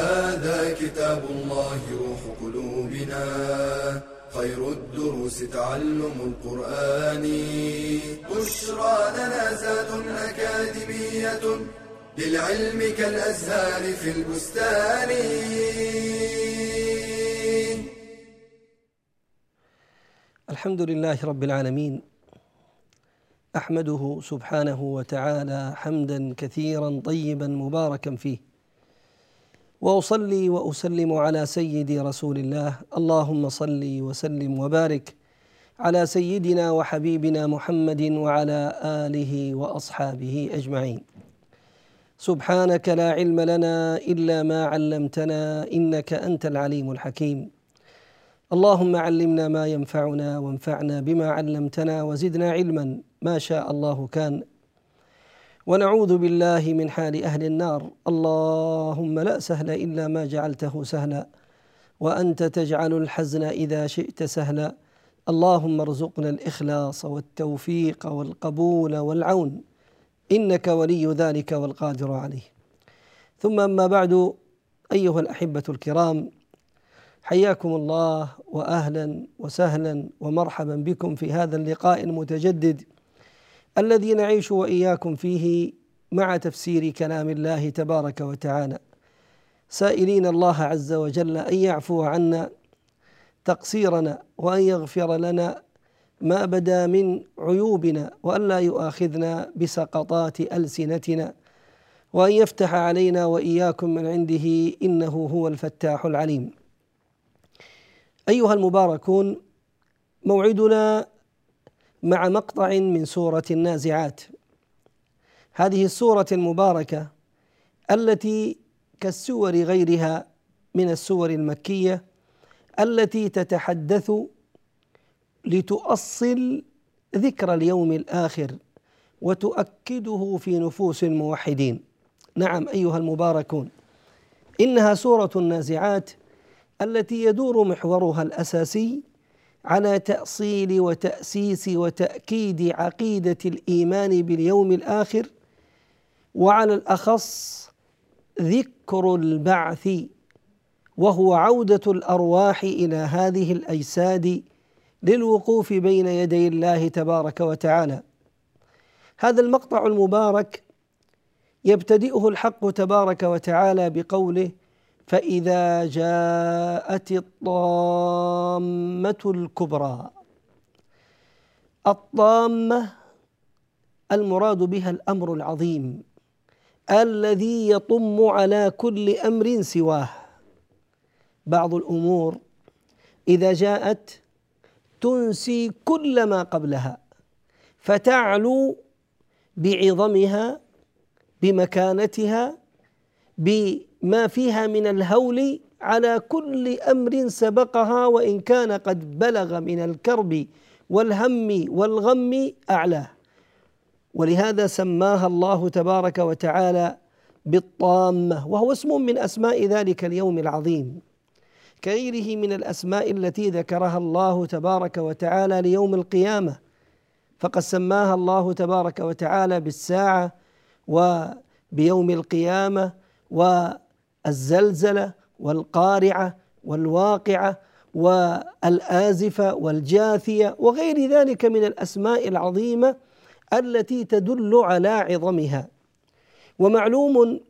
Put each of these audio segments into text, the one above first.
هذا كتاب الله روح قلوبنا. خير الدروس تعلم القرآن. بشرى لنا زاد أكاديمية للعلم كالأزهار في البستان. الحمد لله رب العالمين. أحمده سبحانه وتعالى حمدا كثيرا طيبا مباركا فيه. وأصلي وأسلم على سيدي رسول الله. اللهم صل وسلم وبارك على سيدنا وحبيبنا محمد وعلى آله وأصحابه أجمعين. سبحانك لا علم لنا إلا ما علمتنا إنك أنت العليم الحكيم. اللهم علمنا ما ينفعنا وانفعنا بما علمتنا وزدنا علما. ما شاء الله كان ونعوذ بالله من حال أهل النار. اللهم لا سهل إلا ما جعلته سهلا وأنت تجعل الحزن إذا شئت سهلا. اللهم ارزقنا الإخلاص والتوفيق والقبول والعون إنك ولي ذلك والقادر عليه. ثم أما بعد أيها الأحبة الكرام حياكم الله واهلا وسهلا ومرحبا بكم في هذا اللقاء المتجدد. الذي نعيش وإياكم فيه مع تفسير كلام الله تبارك وتعالى. سائلين الله عز وجل أن يعفو عنا تقصيرنا وأن يغفر لنا ما بدا من عيوبنا وأن لا يؤاخذنا بسقطات ألسنتنا وأن يفتح علينا وإياكم من عنده إنه هو الفتاح العليم. أيها المباركون موعدنا مع مقطع من سورة النازعات. هذه السورة المباركة التي كالسور غيرها من السور المكية التي تتحدث لتؤصل ذكر اليوم الآخر وتؤكده في نفوس الموحدين. نعم أيها المباركون إنها سورة النازعات التي يدور محورها الأساسي على تأصيل وتأسيس وتأكيد عقيدة الإيمان باليوم الآخر وعلى الأخص ذكر البعث وهو عودة الأرواح إلى هذه الأجساد للوقوف بين يدي الله تبارك وتعالى. هذا المقطع المبارك يبتدئه الحق تبارك وتعالى بقوله فإذا جاءت الطامة الكبرى. الطامة المراد بها الأمر العظيم الذي يطم على كل أمر سواه. بعض الأمور إذا جاءت تنسي كل ما قبلها فتعلو بعظمها بمكانتها بما فيها من الهول على كل أمر سبقها وإن كان قد بلغ من الكرب والهم والغم أعلاه. ولهذا سماها الله تبارك وتعالى بالطامة وهو اسم من أسماء ذلك اليوم العظيم. كغيره من الأسماء التي ذكرها الله تبارك وتعالى ليوم القيامة. فقد سماها الله تبارك وتعالى بالساعة وبيوم القيامة والزلزله والقارعة والواقعة والآزفة والجاثية وغير ذلك من الأسماء العظيمة التي تدل على عظمها. ومعلوم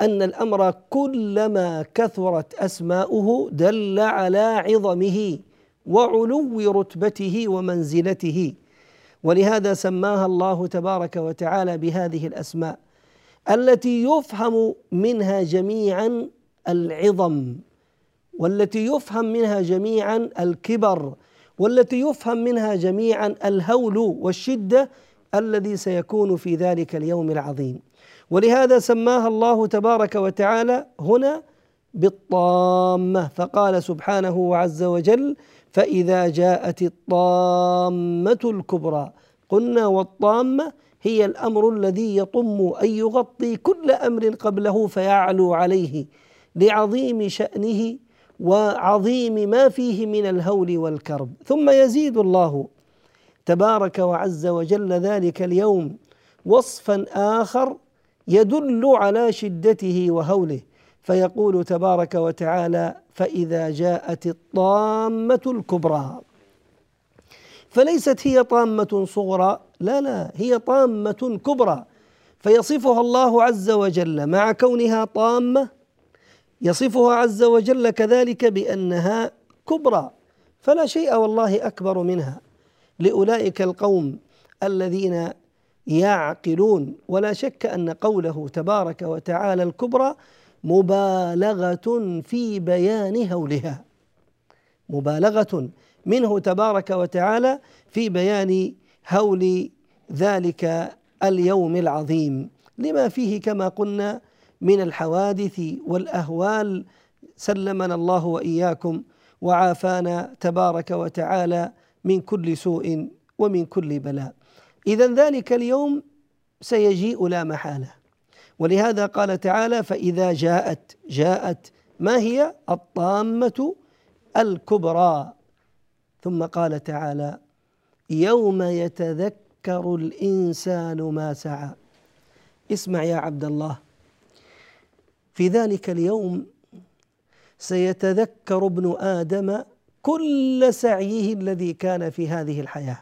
أن الأمر كلما كثرت أسماؤه دل على عظمه وعلو رتبته ومنزلته ولهذا سماها الله تبارك وتعالى بهذه الأسماء. التي يفهم منها جميعا العظم والتي يفهم منها جميعا الكبر والتي يفهم منها جميعا الهول والشدة الذي سيكون في ذلك اليوم العظيم. ولهذا سماها الله تبارك وتعالى هنا بالطامة. فقال سبحانه عز وجل فإذا جاءت الطامة الكبرى قلنا والطامة هي الأمر الذي يطم أن يغطي كل أمر قبله فيعلو عليه لعظيم شأنه وعظيم ما فيه من الهول والكرب. ثم يزيد الله تبارك وعز وجل ذلك اليوم وصفا آخر يدل على شدته وهوله فيقول تبارك وتعالى فإذا جاءت الطامة الكبرى فليست هي طامة صغرى لا لا هي طامة كبرى. فيصفها الله عز وجل مع كونها طامة يصفها عز وجل كذلك بأنها كبرى. فلا شيء والله أكبر منها. لأولئك القوم الذين يعقلون. ولا شك أن قوله تبارك وتعالى الكبرى مبالغة في بيان هولها. مبالغة منه تبارك وتعالى في بيان هول ذلك اليوم العظيم. لما فيه كما قلنا من الحوادث والأهوال سلمنا الله وإياكم وعافانا تبارك وتعالى من كل سوء ومن كل بلاء. اذا ذلك اليوم سيجيء لا محالة. ولهذا قال تعالى فإذا جاءت جاءت ما هي؟ الطامة الكبرى. ثم قال تعالى يوم يتذكر الإنسان ما سعى. اسمع يا عبد الله. في ذلك اليوم سيتذكر ابن آدم كل سعيه الذي كان في هذه الحياة.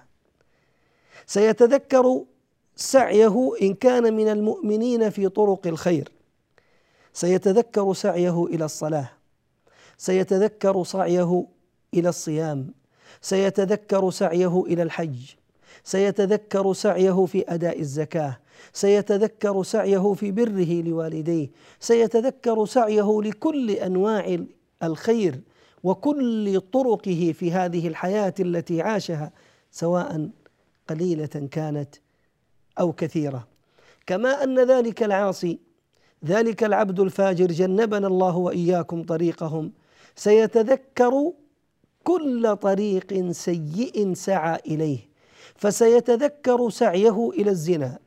سيتذكر سعيه إن كان من المؤمنين في طرق الخير. سيتذكر سعيه إلى الصلاة. سيتذكر سعيه إلى الصيام. سيتذكر سعيه إلى الحج سيتذكر سعيه في أداء الزكاة سيتذكر سعيه في بره لوالديه سيتذكر سعيه لكل أنواع الخير وكل طرقه في هذه الحياة التي عاشها سواء قليلة كانت أو كثيرة. كما أن ذلك العاصي ذلك العبد الفاجر جنبنا الله وإياكم طريقهم سيتذكر كل طريق سيء سعى إليه فسيتذكر سعيه إلى الزنا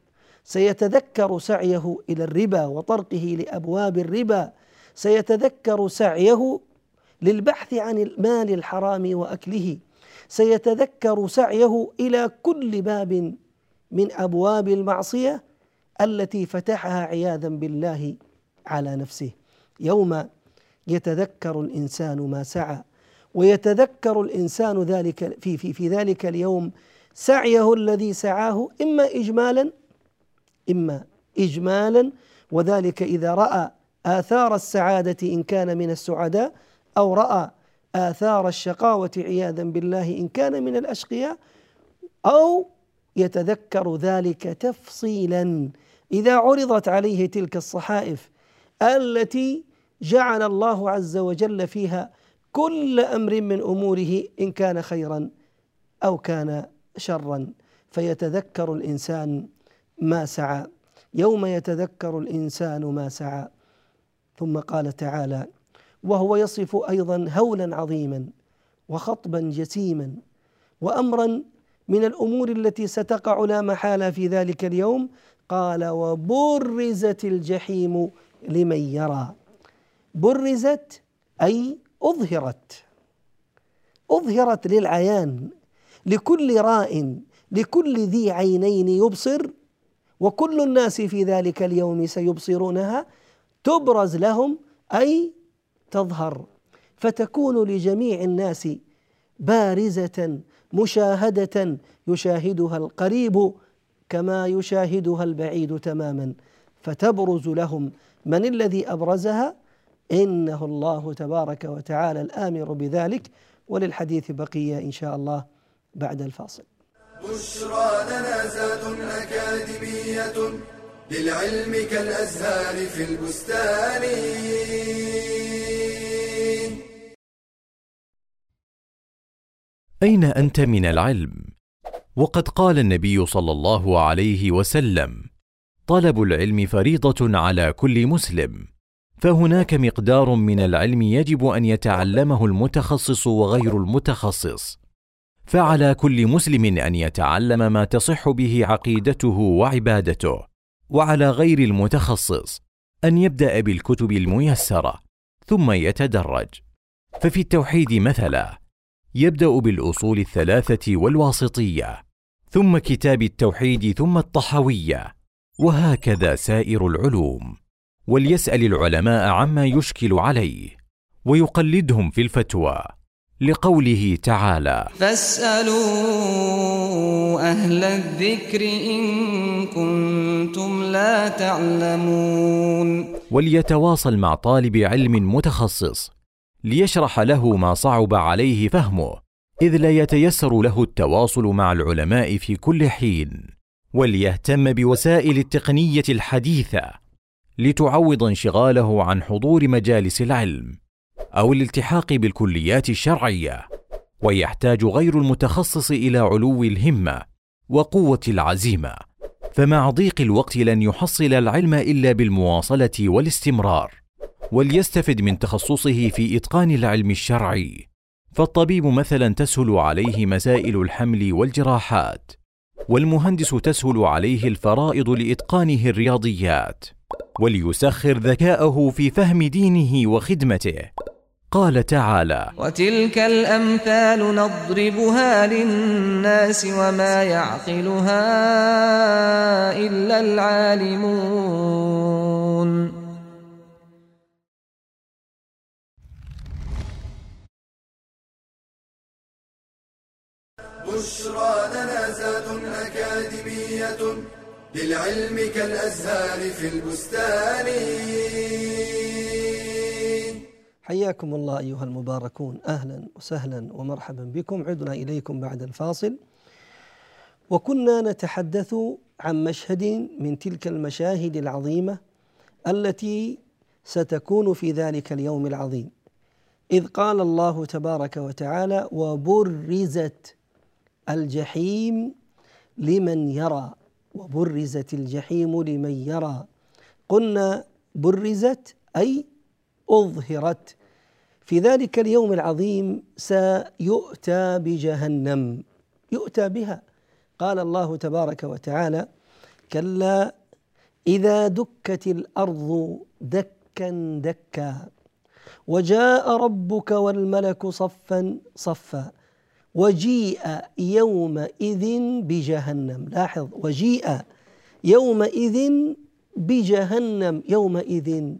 سيتذكر سعيه إلى الربا وطرقه لأبواب الربا سيتذكر سعيه للبحث عن المال الحرام وأكله سيتذكر سعيه إلى كل باب من أبواب المعصية التي فتحها عياذا بالله على نفسه. يوم يتذكر الإنسان ما سعى ويتذكر الإنسان ذلك في في في ذلك اليوم سعيه الذي سعاه إما اجمالا إما اجمالا. وذلك إذا رأى آثار السعادة إن كان من السعداء أو رأى آثار الشقاوة عياذا بالله إن كان من الأشقياء أو يتذكر ذلك تفصيلا. إذا عرضت عليه تلك الصحائف التي جعل الله عز وجل فيها كل أمر من أموره إن كان خيرا أو كان شرا. فيتذكر الإنسان ما سعى. يوم يتذكر الإنسان ما سعى. ثم قال تعالى وهو يصف أيضا هولا عظيما وخطبا جسيما وامرا من الأمور التي ستقع لا محالة في ذلك اليوم. قال وبرزت الجحيم لمن يرى. برزت أي أظهرت أظهرت للعيان لكل راء لكل ذي عينين يبصر وكل الناس في ذلك اليوم سيبصرونها تبرز لهم أي تظهر. فتكون لجميع الناس بارزة مشاهدة يشاهدها القريب كما يشاهدها البعيد تماما. فتبرز لهم من الذي أبرزها؟ إنه الله تبارك وتعالى الآمر بذلك وللحديث بقية إن شاء الله بعد الفاصل. بشرى لنا زاد أكاديمية للعلم كالأزهار في البستان. أين أنت من العلم؟ وقد قال النبي صلى الله عليه وسلم طلب العلم فريضة على كل مسلم. فهناك مقدار من العلم يجب أن يتعلمه المتخصص وغير المتخصص. فعلى كل مسلم أن يتعلم ما تصح به عقيدته وعبادته. وعلى غير المتخصص أن يبدأ بالكتب الميسرة ثم يتدرج. ففي التوحيد مثلا يبدأ بالأصول الثلاثة والواسطية ثم كتاب التوحيد ثم الطحوية وهكذا سائر العلوم. وليسأل العلماء عما يشكل عليه ويقلدهم في الفتوى لقوله تعالى فاسألوا أهل الذكر إن كنتم لا تعلمون. وليتواصل مع طالب علم متخصص ليشرح له ما صعب عليه فهمه إذ لا يتيسر له التواصل مع العلماء في كل حين وليهتم بوسائل التقنية الحديثة لتعوض انشغاله عن حضور مجالس العلم أو الالتحاق بالكليات الشرعية ويحتاج غير المتخصص إلى علو الهمة وقوة العزيمة فمع ضيق الوقت لن يحصل العلم إلا بالمواصلة والاستمرار وليستفد من تخصصه في إتقان العلم الشرعي فالطبيب مثلا تسهل عليه مسائل الحمل والجراحات والمهندس تسهل عليه الفرائض لإتقانه الرياضيات. وليسخر ذكاءه في فهم دينه وخدمته. قال تعالى وتلك الأمثال نضربها للناس وما يعقلها إلا العالمون. بشرى لنا زاد أكاديمية. للعلم كالأزهار في البستان. حياكم الله أيها المباركون. أهلا وسهلا ومرحبا بكم. عدنا إليكم بعد الفاصل. وكنا نتحدث عن مشهد من تلك المشاهد العظيمة التي ستكون في ذلك اليوم العظيم. إذ قال الله تبارك وتعالى وبرزت الجحيم لمن يرى وبرزت الجحيم لمن يرى. قلنا برزت أي أظهرت. في ذلك اليوم العظيم سيؤتى بجهنم. يؤتى بها. قال الله تبارك وتعالى كلا إذا دكت الأرض دكا دكا. وجاء ربك والملك صفا صفا. وجيء يومئذ بجهنم. لاحظ وجيء يومئذ بجهنم يومئذ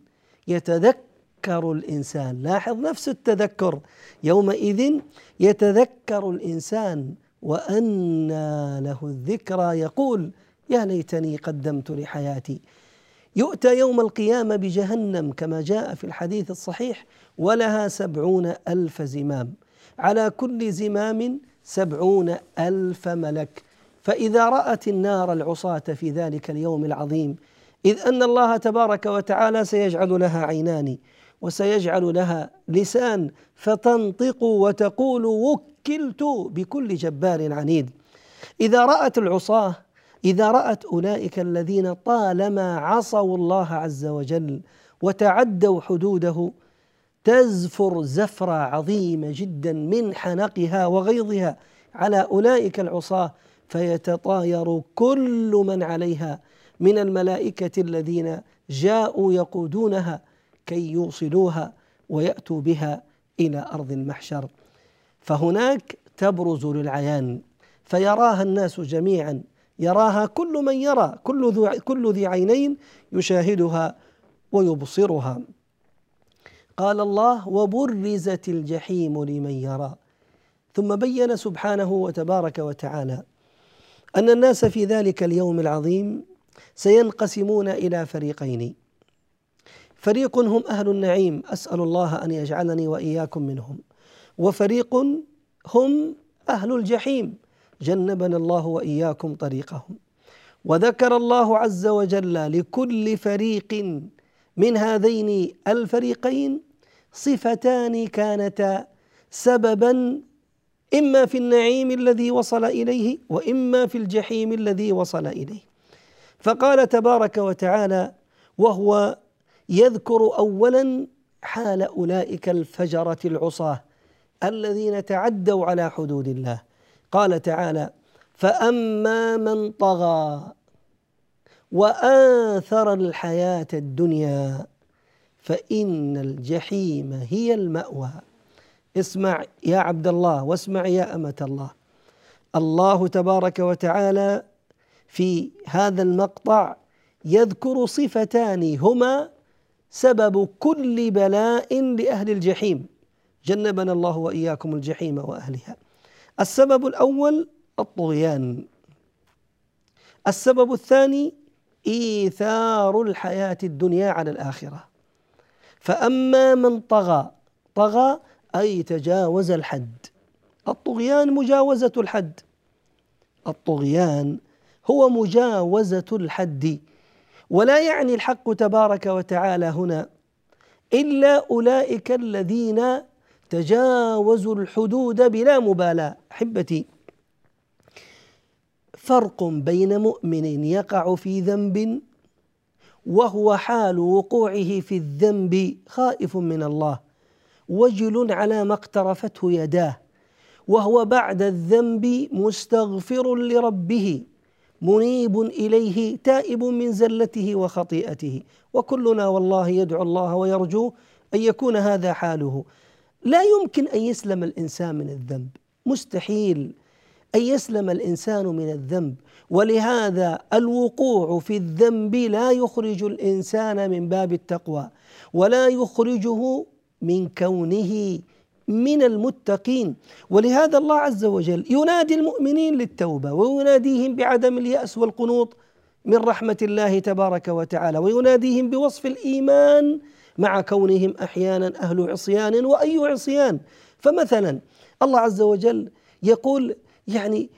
يتذكر الإنسان. لاحظ نفس التذكر. يومئذ يتذكر الإنسان وأنى له الذكرى. يقول يا ليتني قدمت لحياتي. يؤتى يوم القيامة بجهنم كما جاء في الحديث الصحيح ولها سبعون ألف زمام. على كل زمام سبعون ألف ملك. فإذا رأت النار العصاة في ذلك اليوم العظيم إذ أن الله تبارك وتعالى سيجعل لها عينان وسيجعل لها لسان فتنطق وتقول وكلت بكل جبار عنيد. إذا رأت العصاة إذا رأت أولئك الذين طالما عصوا الله عز وجل وتعدوا حدوده تزفر زفرة عظيمة جدا من حنقها وغيظها. على أولئك العصاة فيتطاير كل من عليها من الملائكة الذين جاءوا يقودونها كي يوصلوها ويأتوا بها إلى أرض المحشر. فهناك تبرز للعيان فيراها الناس جميعا. يراها كل من يرى كل ذو كل ذي عينين يشاهدها ويبصرها. قال الله وبرزت الجحيم لمن يرى. ثم بين سبحانه وتبارك وتعالى أن الناس في ذلك اليوم العظيم سينقسمون إلى فريقين. فريق هم أهل النعيم أسأل الله أن يجعلني وإياكم منهم. وفريق هم أهل الجحيم جنبنا الله وإياكم طريقهم. وذكر الله عز وجل لكل فريق من هذين الفريقين صفتان كانتا سببا إما في النعيم الذي وصل إليه وإما في الجحيم الذي وصل إليه. فقال تبارك وتعالى وهو يذكر اولا حال أولئك الفجرة العصاة الذين تعدوا على حدود الله. قال تعالى فأما من طغى وآثر الحياة الدنيا فإن الجحيم هي المأوى. اسمع يا عبد الله واسمع يا أمة الله. الله تبارك وتعالى في هذا المقطع يذكر صفتان هما سبب كل بلاء لأهل الجحيم. جنبنا الله وإياكم الجحيم وأهلها. السبب الأول الطغيان. السبب الثاني إيثار الحياة الدنيا على الآخرة. فأما من طغى طغى أي تجاوز الحد. الطغيان مجاوزة الحد. الطغيان هو مجاوزة الحد. ولا يعني الحق تبارك وتعالى هنا إلا أولئك الذين تجاوزوا الحدود بلا مبالاة. أحبتي فرق بين مؤمن يقع في ذنب وهو حال وقوعه في الذنب خائف من الله وجل على ما اقترفته يداه وهو بعد الذنب مستغفر لربه منيب إليه تائب من زلته وخطيئته. وكلنا والله يدعو الله ويرجو أن يكون هذا حاله. لا يمكن أن يسلم الإنسان من الذنب. مستحيل. ان يسلم الإنسان من الذنب؟ ولهذا الوقوع في الذنب لا يخرج الإنسان من باب التقوى ولا يخرجه من كونه من المتقين. ولهذا الله عز وجل ينادي المؤمنين للتوبة ويناديهم بعدم اليأس والقنوط من رحمة الله تبارك وتعالى ويناديهم بوصف الإيمان مع كونهم أحيانا أهل عصيان وأي عصيان. فمثلا الله عز وجل يقول يعني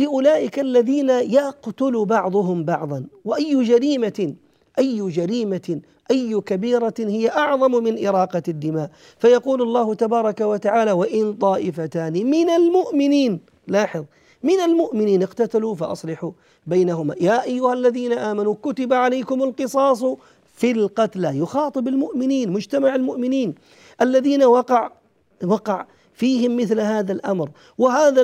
لأولئك الذين يقتل بعضهم بعضا. وأي جريمة أي جريمة أي كبيرة هي أعظم من إراقة الدماء. فيقول الله تبارك وتعالى وإن طائفتان من المؤمنين لاحظ من المؤمنين اقتتلوا فأصلحوا بينهما. يا أيها الذين آمنوا كتب عليكم القصاص في القتلى. يخاطب المؤمنين مجتمع المؤمنين. الذين وقع وقع فيهم مثل هذا الأمر. وهذا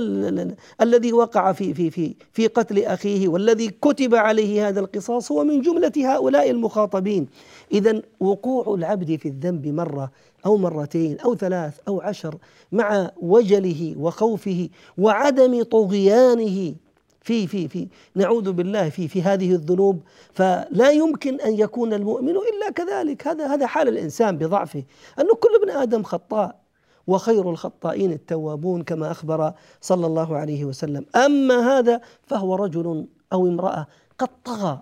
الذي وقع في في في في قتل أخيه والذي كتب عليه هذا القصاص هو من جملة هؤلاء المخاطبين. اذا وقوع العبد في الذنب مرة أو مرتين أو ثلاث أو عشر مع وجله وخوفه وعدم طغيانه في في في نعوذ بالله في في هذه الذنوب فلا يمكن أن يكون المؤمن إلا كذلك. هذا هذا حال الإنسان بضعفه. انه كل ابن آدم خطاء وخير الخطائين التوابون كما أخبر صلى الله عليه وسلم. أما هذا فهو رجل أو امرأة قد طغى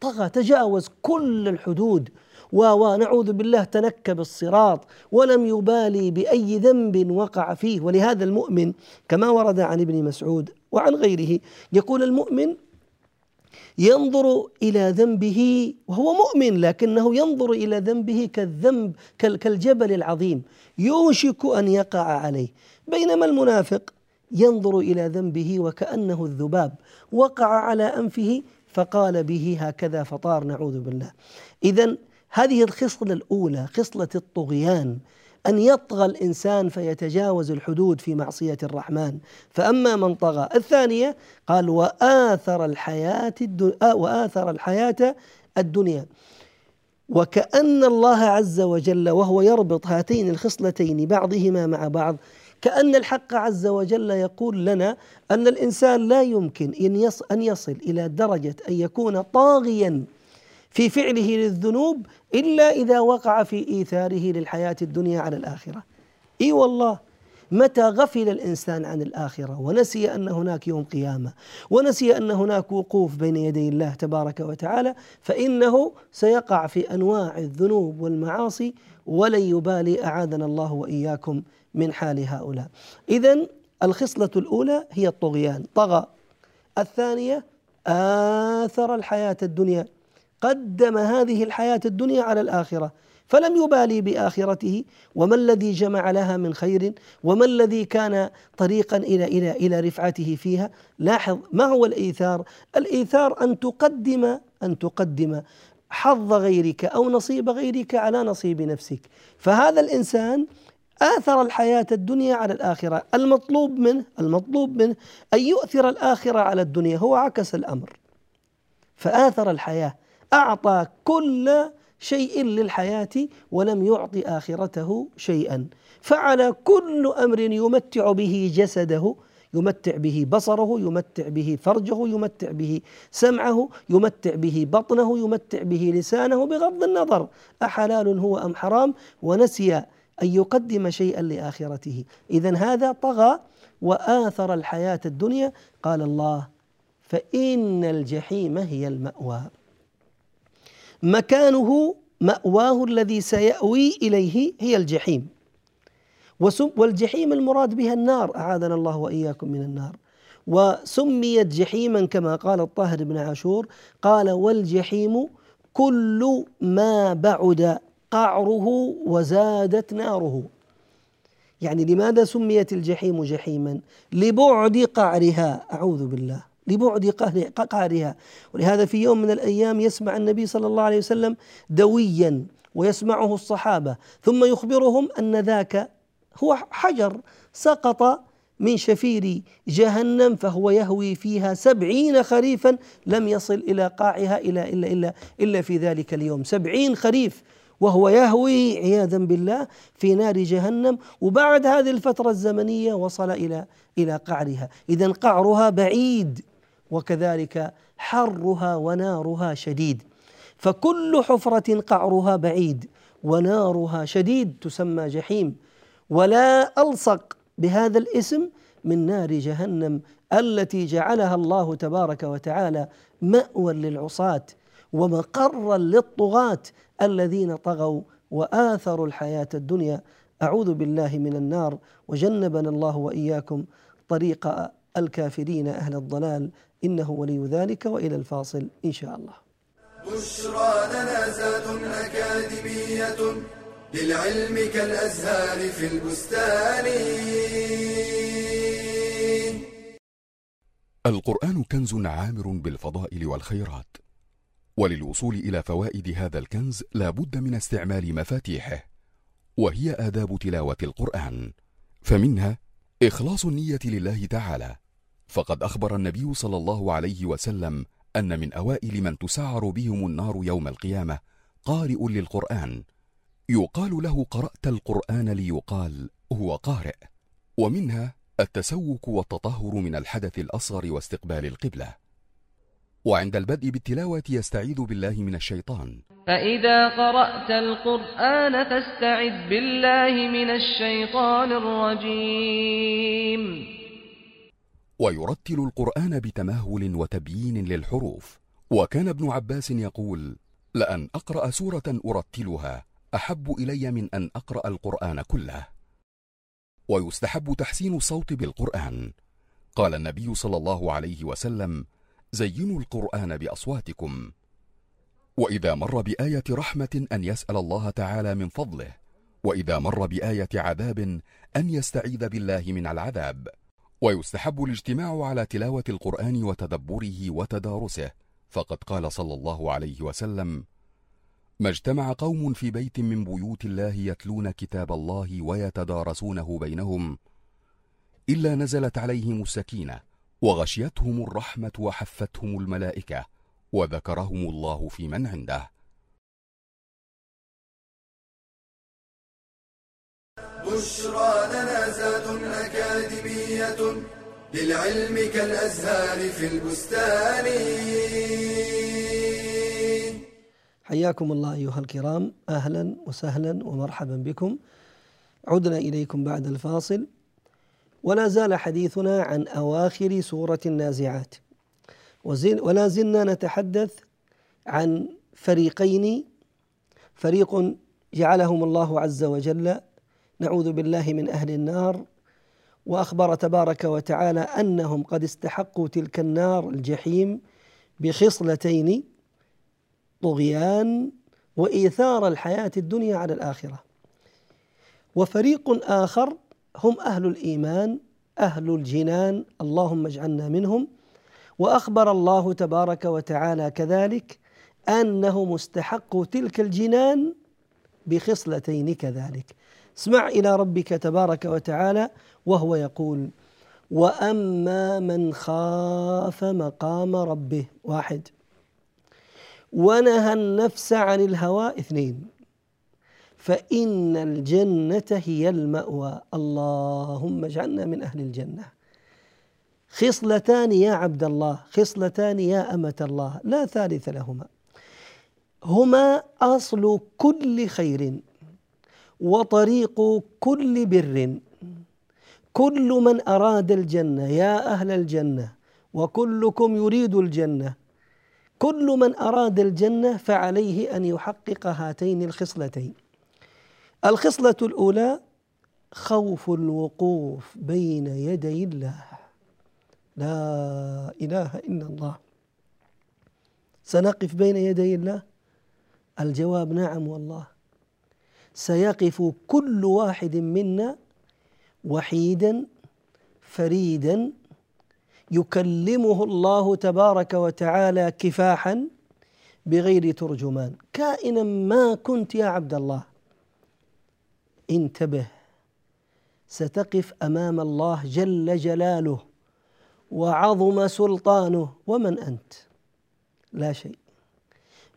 طغى تجاوز كل الحدود ونعوذ بالله تنكب الصراط ولم يبالي بأي ذنب وقع فيه. ولهذا المؤمن كما ورد عن ابن مسعود وعن غيره يقول المؤمن ينظر إلى ذنبه وهو مؤمن لكنه ينظر إلى ذنبه كالذنب كالجبل العظيم. يوشك أن يقع عليه. بينما المنافق ينظر إلى ذنبه وكأنه الذباب. وقع على أنفه فقال به هكذا فطار نعوذ بالله. اذا هذه الخصلة الأولى خصلة الطغيان. أن يطغى الإنسان فيتجاوز الحدود في معصية الرحمن. فأما من طغى الثانية قال وآثر الحياة الدنيا آه، وآثر الحياة الدنيا. وكأن الله عز وجل وهو يربط هاتين الخصلتين بعضهما مع بعض كأن الحق عز وجل يقول لنا أن الإنسان لا يمكن أن يصل إلى درجة أن يكون طاغيا. في فعله للذنوب إلا إذا وقع في إيثاره للحياة الدنيا على الآخرة. إي والله متى غفل الإنسان عن الآخرة ونسي أن هناك يوم قيامة ونسي أن هناك وقوف بين يدي الله تبارك وتعالى فإنه سيقع في أنواع الذنوب والمعاصي ولن يبالي أعاذنا الله وإياكم من حال هؤلاء. اذا الخصلة الأولى هي الطغيان، طغى. الثانية آثر الحياة الدنيا قدم هذه الحياة الدنيا على الآخرة فلم يبالي بآخرته. وما الذي جمع لها من خير؟ وما الذي كان طريقا إلى إلى إلى رفعته فيها؟ لاحظ ما هو الإيثار؟ الإيثار أن تقدم أن تقدم حظ غيرك أو نصيب غيرك على نصيب نفسك. فهذا الإنسان آثر الحياة الدنيا على الآخرة. المطلوب منه المطلوب منه أن يؤثر الآخرة على الدنيا. هو عكس الأمر. فآثر الحياة. أعطى كل شيء للحياة ولم يعط آخرته شيئا. فعل كل أمر يمتع به جسده يمتع به بصره يمتع به فرجه يمتع به سمعه يمتع به بطنه يمتع به لسانه بغض النظر. أحلال هو أم حرام؟ ونسي أن يقدم شيئا لآخرته. إذا هذا طغى وآثر الحياة الدنيا. قال الله فإن الجحيم هي المأوى. مكانه مأواه الذي سيأوي إليه هي الجحيم. والجحيم المراد بها النار أعاذنا الله وإياكم من النار. وسميت جحيما كما قال الطاهر بن عاشور قال والجحيم كل ما بعد قعره وزادت ناره. يعني لماذا سميت الجحيم جحيما؟ لبعد قعرها. أعوذ بالله. لبعد قعرها ولهذا في يوم من الأيام يسمع النبي صلى الله عليه وسلم دويا ويسمعه الصحابة ثم يخبرهم أن ذاك هو حجر سقط من شفير جهنم فهو يهوي فيها سبعين خريفا لم يصل إلى قاعها إلا إلا إلا إلا في ذلك اليوم. سبعين خريف وهو يهوي عياذا بالله في نار جهنم وبعد هذه الفترة الزمنية وصل إلى إلى قعرها. إذا قعرها بعيد. وكذلك حرها ونارها شديد. فكل حفرة قعرها بعيد ونارها شديد تسمى جحيم. ولا ألصق بهذا الاسم من نار جهنم التي جعلها الله تبارك وتعالى مأوى للعصاة ومقرا للطغاة الذين طغوا وآثروا الحياة الدنيا. أعوذ بالله من النار وجنبنا الله وإياكم طريق الكافرين أهل الضلال. إنه ولي ذلك وإلى الفاصل إن شاء الله. بشرى لنا زاد أكاديمية للعلم كالأزهار في البستان. القرآن كنز عامر بالفضائل والخيرات وللوصول إلى فوائد هذا الكنز لا بد من استعمال مفاتيحه وهي آداب تلاوة القرآن فمنها إخلاص النية لله تعالى فقد أخبر النبي صلى الله عليه وسلم أن من أوائل من تسعر بهم النار يوم القيامة قارئ للقرآن. يقال له قرأت القرآن ليقال هو قارئ. ومنها التسوك والتطهر من الحدث الأصغر واستقبال القبلة. وعند البدء بالتلاوة يستعيذ بالله من الشيطان. فإذا قرأت القرآن فاستعذ بالله من الشيطان الرجيم. ويرتل القرآن بتمهل وتبيين للحروف. وكان ابن عباس يقول لأن أقرأ سورة أرتلها أحب إلي من أن أقرأ القرآن كله. ويستحب تحسين الصوت بالقرآن. قال النبي صلى الله عليه وسلم زينوا القرآن بأصواتكم. وإذا مر بآية رحمة أن يسأل الله تعالى من فضله وإذا مر بآية عذاب أن يستعيذ بالله من العذاب. ويستحب الاجتماع على تلاوة القرآن وتدبره وتدارسه. فقد قال صلى الله عليه وسلم ما اجتمع قوم في بيت من بيوت الله يتلون كتاب الله ويتدارسونه بينهم إلا نزلت عليهم السكينة وغشيتهم الرحمة وحفتهم الملائكة وذكرهم الله في من عنده. بشرى لنا زاد أكاديمية للعلم كالأزهار في البستان. حياكم الله أيها الكرام. أهلا وسهلا ومرحبا بكم. عدنا إليكم بعد الفاصل. ولا زال حديثنا عن أواخر سورة النازعات. ولا زلنا نتحدث عن فريقين. فريق جعلهم الله عز وجل نعوذ بالله من أهل النار وأخبر تبارك وتعالى أنهم قد استحقوا تلك النار الجحيم بخصلتين طغيان وإيثار الحياة الدنيا على الآخرة. وفريق آخر هم أهل الإيمان أهل الجنان اللهم اجعلنا منهم. وأخبر الله تبارك وتعالى كذلك أنه مستحق تلك الجنان بخصلتين كذلك. اسمع إلى ربك تبارك وتعالى وهو يقول وأما من خاف مقام ربه واحد. ونهى النفس عن الهوى اثنين. فإن الجنة هي المأوى. اللهم اجعلنا من أهل الجنة. خصلتان يا عبد الله خصلتان يا أمة الله. لا ثالث لهما. هما أصل كل خير. وطريق كل بر. كل من أراد الجنة يا أهل الجنة وكلكم يريد الجنة. كل من أراد الجنة فعليه أن يحقق هاتين الخصلتين. الخصلة الأولى خوف الوقوف بين يدي الله. لا إله إلا الله. سنقف بين يدي الله؟ الجواب نعم والله. سيقف كل واحد منا وحيدا فريدا. يكلمه الله تبارك وتعالى كفاحا بغير ترجمان. كائنا ما كنت يا عبد الله. انتبه ستقف أمام الله جل جلاله وعظم سلطانه. ومن أنت؟ لا شيء.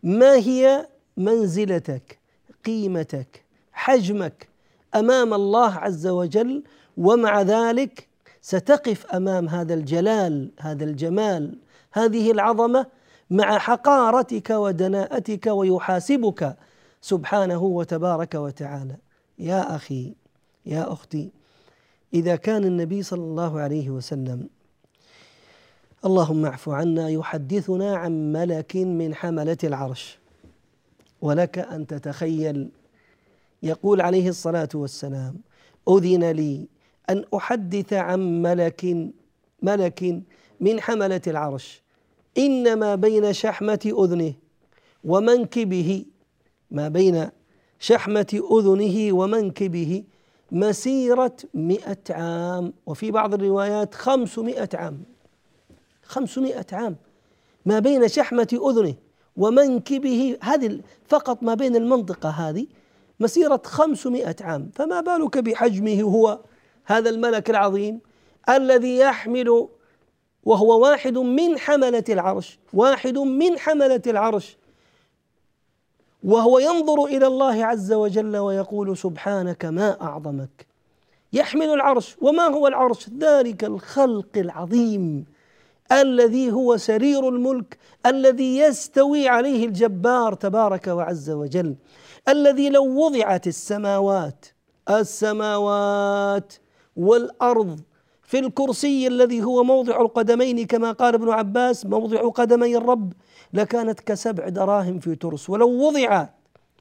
ما هي منزلتك؟ قيمتك؟ حجمك أمام الله عز وجل ومع ذلك ستقف أمام هذا الجلال هذا الجمال هذه العظمة مع حقارتك ودناءتك ويحاسبك سبحانه وتبارك وتعالى. يا أخي يا أختي إذا كان النبي صلى الله عليه وسلم اللهم اعف عنا يحدثنا عن ملك من حملة العرش ولك أن تتخيل يقول عليه الصلاة والسلام أذن لي أن أحدث عن ملك ملك من حملة العرش إنما بين شحمة أذنه ومنكبه ما بين شحمة أذنه ومنكبه مسيرة مئة عام وفي بعض الروايات خمسمائة عام خمسمائة عام ما بين شحمة أذنه ومنكبه هذه فقط ما بين المنطقة هذه مسيرة خمسمائة عام. فما بالك بحجمه هو هذا الملك العظيم الذي يحمل وهو واحد من حملة العرش واحد من حملة العرش. وهو ينظر إلى الله عز وجل ويقول سبحانك ما أعظمك. يحمل العرش. وما هو العرش؟ ذلك الخلق العظيم الذي هو سرير الملك الذي يستوي عليه الجبار تبارك وعز وجل. الذي لو وضعت السماوات السماوات والأرض في الكرسي الذي هو موضع القدمين كما قال ابن عباس موضع قدمي الرب لكانت كسبع دراهم في ترس. ولو وضع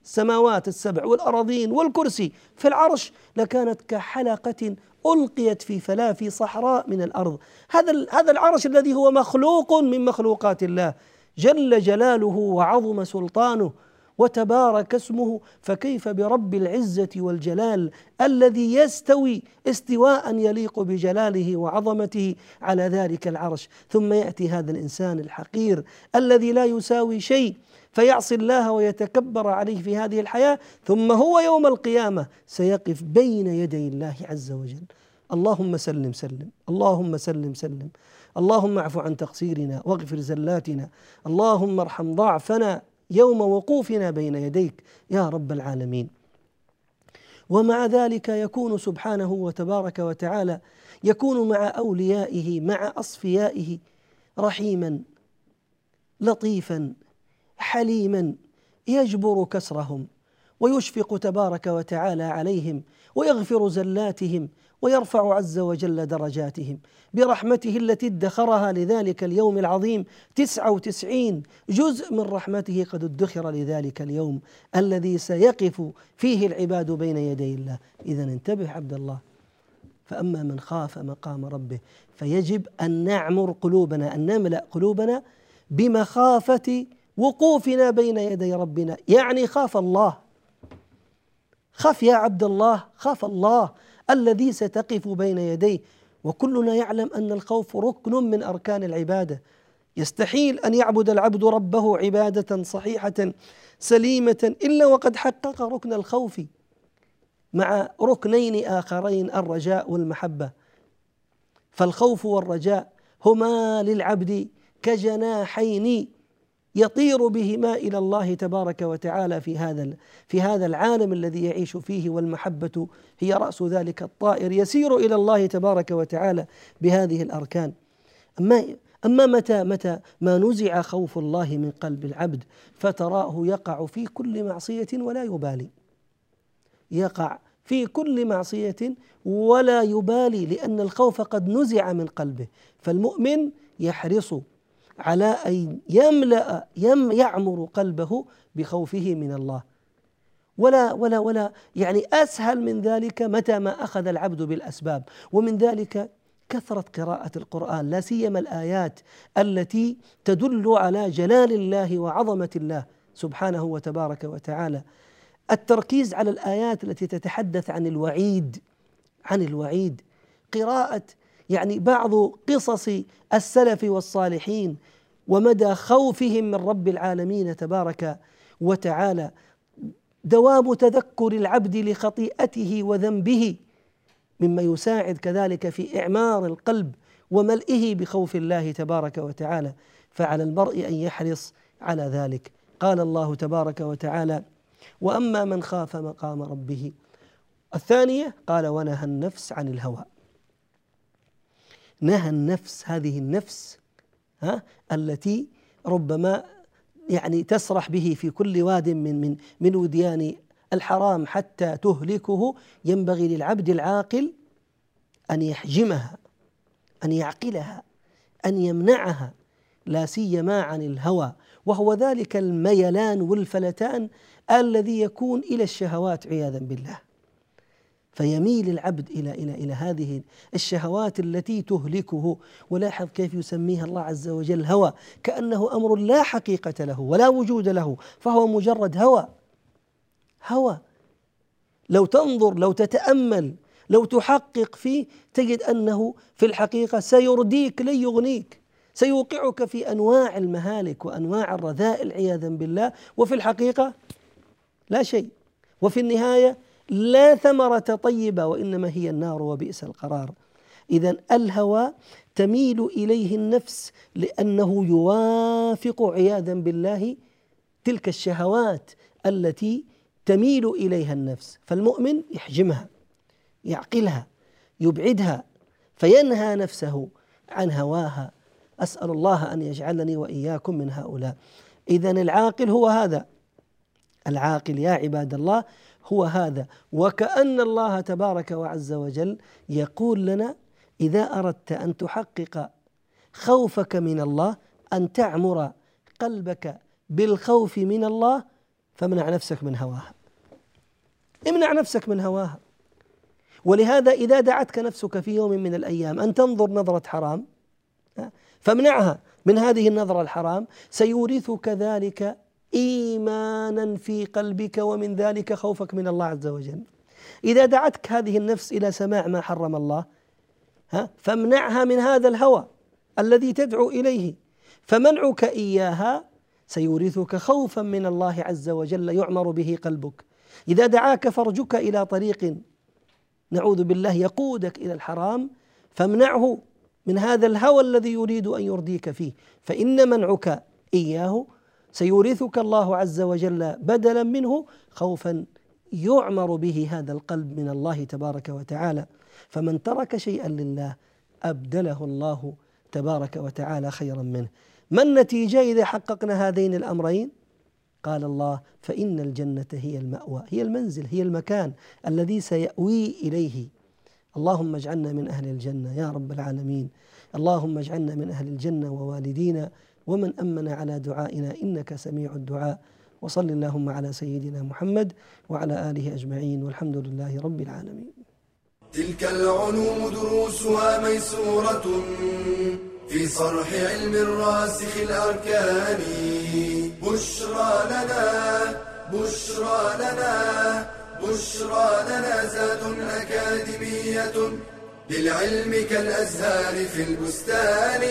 السماوات السبع والأراضين والكرسي في العرش لكانت كحلقة ألقيت في فلافي صحراء من الأرض. هذا هذا العرش الذي هو مخلوق من مخلوقات الله. جل جلاله وعظم سلطانه وتبارك اسمه فكيف برب العزة والجلال الذي يستوي استواء يليق بجلاله وعظمته على ذلك العرش؟ ثم يأتي هذا الإنسان الحقير الذي لا يساوي شيء فيعصي الله ويتكبر عليه في هذه الحياة ثم هو يوم القيامة سيقف بين يدي الله عز وجل. اللهم سلم سلم اللهم سلم سلم. اللهم اعف عن تقصيرنا واغفر زلاتنا. اللهم ارحم ضعفنا. يوم وقوفنا بين يديك يا رب العالمين. ومع ذلك يكون سبحانه وتبارك وتعالى يكون مع أوليائه مع أصفيائه رحيما لطيفا حليما يجبر كسرهم ويشفق تبارك وتعالى عليهم ويغفر زلاتهم ويرفع عز وجل درجاتهم. برحمته التي ادخرها لذلك اليوم العظيم تسعة وتسعين جزء من رحمته قد ادخر لذلك اليوم الذي سيقف فيه العباد بين يدي الله. إذا انتبه عبد الله. فأما من خاف مقام ربه فيجب أن نعمر قلوبنا أن نملأ قلوبنا بمخافة وقوفنا بين يدي ربنا. يعني خاف الله. خاف يا عبد الله خاف الله. الذي ستقف بين يديه. وكلنا يعلم أن الخوف ركن من أركان العبادة. يستحيل أن يعبد العبد ربه عبادة صحيحة سليمة إلا وقد حقق ركن الخوف مع ركنين آخرين الرجاء والمحبة. فالخوف والرجاء هما للعبد كجناحين يطير بهما إلى الله تبارك وتعالى في هذا في هذا العالم الذي يعيش فيه والمحبة هي رأس ذلك الطائر يسير إلى الله تبارك وتعالى بهذه الأركان. أما أما متى متى ما نزع خوف الله من قلب العبد فتراه يقع في كل معصية ولا يبالي. يقع في كل معصية ولا يبالي لأن الخوف قد نزع من قلبه. فالمؤمن يحرص على أن يملأ يم يعمر قلبه بخوفه من الله. ولا ولا ولا يعني أسهل من ذلك متى ما أخذ العبد بالأسباب. ومن ذلك كثرة قراءة القرآن لا سيما الآيات التي تدل على جلال الله وعظمة الله سبحانه وتبارك وتعالى. التركيز على الآيات التي تتحدث عن الوعيد عن الوعيد. قراءة يعني بعض قصص السلف والصالحين ومدى خوفهم من رب العالمين تبارك وتعالى. دوام تذكر العبد لخطيئته وذنبه مما يساعد كذلك في إعمار القلب وملئه بخوف الله تبارك وتعالى. فعلى المرء أن يحرص على ذلك. قال الله تبارك وتعالى وأما من خاف مقام ربه. الثانية قال ونهى النفس عن الهوى. نهى النفس هذه النفس ها التي ربما يعني تسرح به في كل واد من من من وديان الحرام حتى تهلكه. ينبغي للعبد العاقل أن يحجمها أن يعقلها أن يمنعها لا سيما عن الهوى. وهو ذلك الميلان والفلتان الذي يكون إلى الشهوات عياذا بالله. فيميل العبد إلى إلى إلى هذه الشهوات التي تهلكه. ولاحظ كيف يسميها الله عز وجل هوى كأنه أمر لا حقيقة له ولا وجود له فهو مجرد هوى. هوى. لو تنظر لو تتأمل لو تحقق فيه تجد أنه في الحقيقة سيرديك لن يغنيك. سيوقعك في أنواع المهالك وأنواع الرذائل عياذا بالله. وفي الحقيقة لا شيء. وفي النهاية لا ثمرة طيبة وإنما هي النار وبئس القرار. إذا الهوى تميل إليه النفس لأنه يوافق عياذا بالله تلك الشهوات التي تميل إليها النفس. فالمؤمن يحجمها يعقلها يبعدها فينهى نفسه عن هواها. أسأل الله أن يجعلني وإياكم من هؤلاء. إذا العاقل هو هذا. العاقل يا عباد الله هو هذا. وكأن الله تبارك وعز وجل يقول لنا إذا أردت أن تحقق خوفك من الله أن تعمر قلبك بالخوف من الله فامنع نفسك من هواها. امنع نفسك من هواها. ولهذا إذا دعتك نفسك في يوم من الأيام أن تنظر نظرة حرام فامنعها من هذه النظرة الحرام. سيورثك ذلك إيمانا في قلبك ومن ذلك خوفك من الله عز وجل. إذا دعتك هذه النفس إلى سماع ما حرم الله ها فامنعها من هذا الهوى الذي تدعو إليه. فمنعك إياها سيورثك خوفا من الله عز وجل يعمر به قلبك. إذا دعاك فرجك إلى طريق نعوذ بالله يقودك إلى الحرام فامنعه من هذا الهوى الذي يريد أن يرديك فيه. فإن منعك إياه سيورثك الله عز وجل بدلا منه خوفا يعمر به هذا القلب من الله تبارك وتعالى. فمن ترك شيئا لله أبدله الله تبارك وتعالى خيرا منه. ما النتيجة إذا حققنا هذين الأمرين؟ قال الله فإن الجنة هي المأوى هي المنزل هي المكان الذي سيأوي إليه. اللهم اجعلنا من أهل الجنة يا رب العالمين. اللهم اجعلنا من أهل الجنة ووالدينا ومن أمن على دعائنا إنك سميع الدعاء. وصل اللهم على سيدنا محمد وعلى آله أجمعين. والحمد لله رب العالمين. تلك العلوم دروسها ميسورة في صرح علم الراسخ الأركان. بشرى لنا بشرى لنا بشرى لنا زاد أكاديمية للعلم كالأزهار في البستان.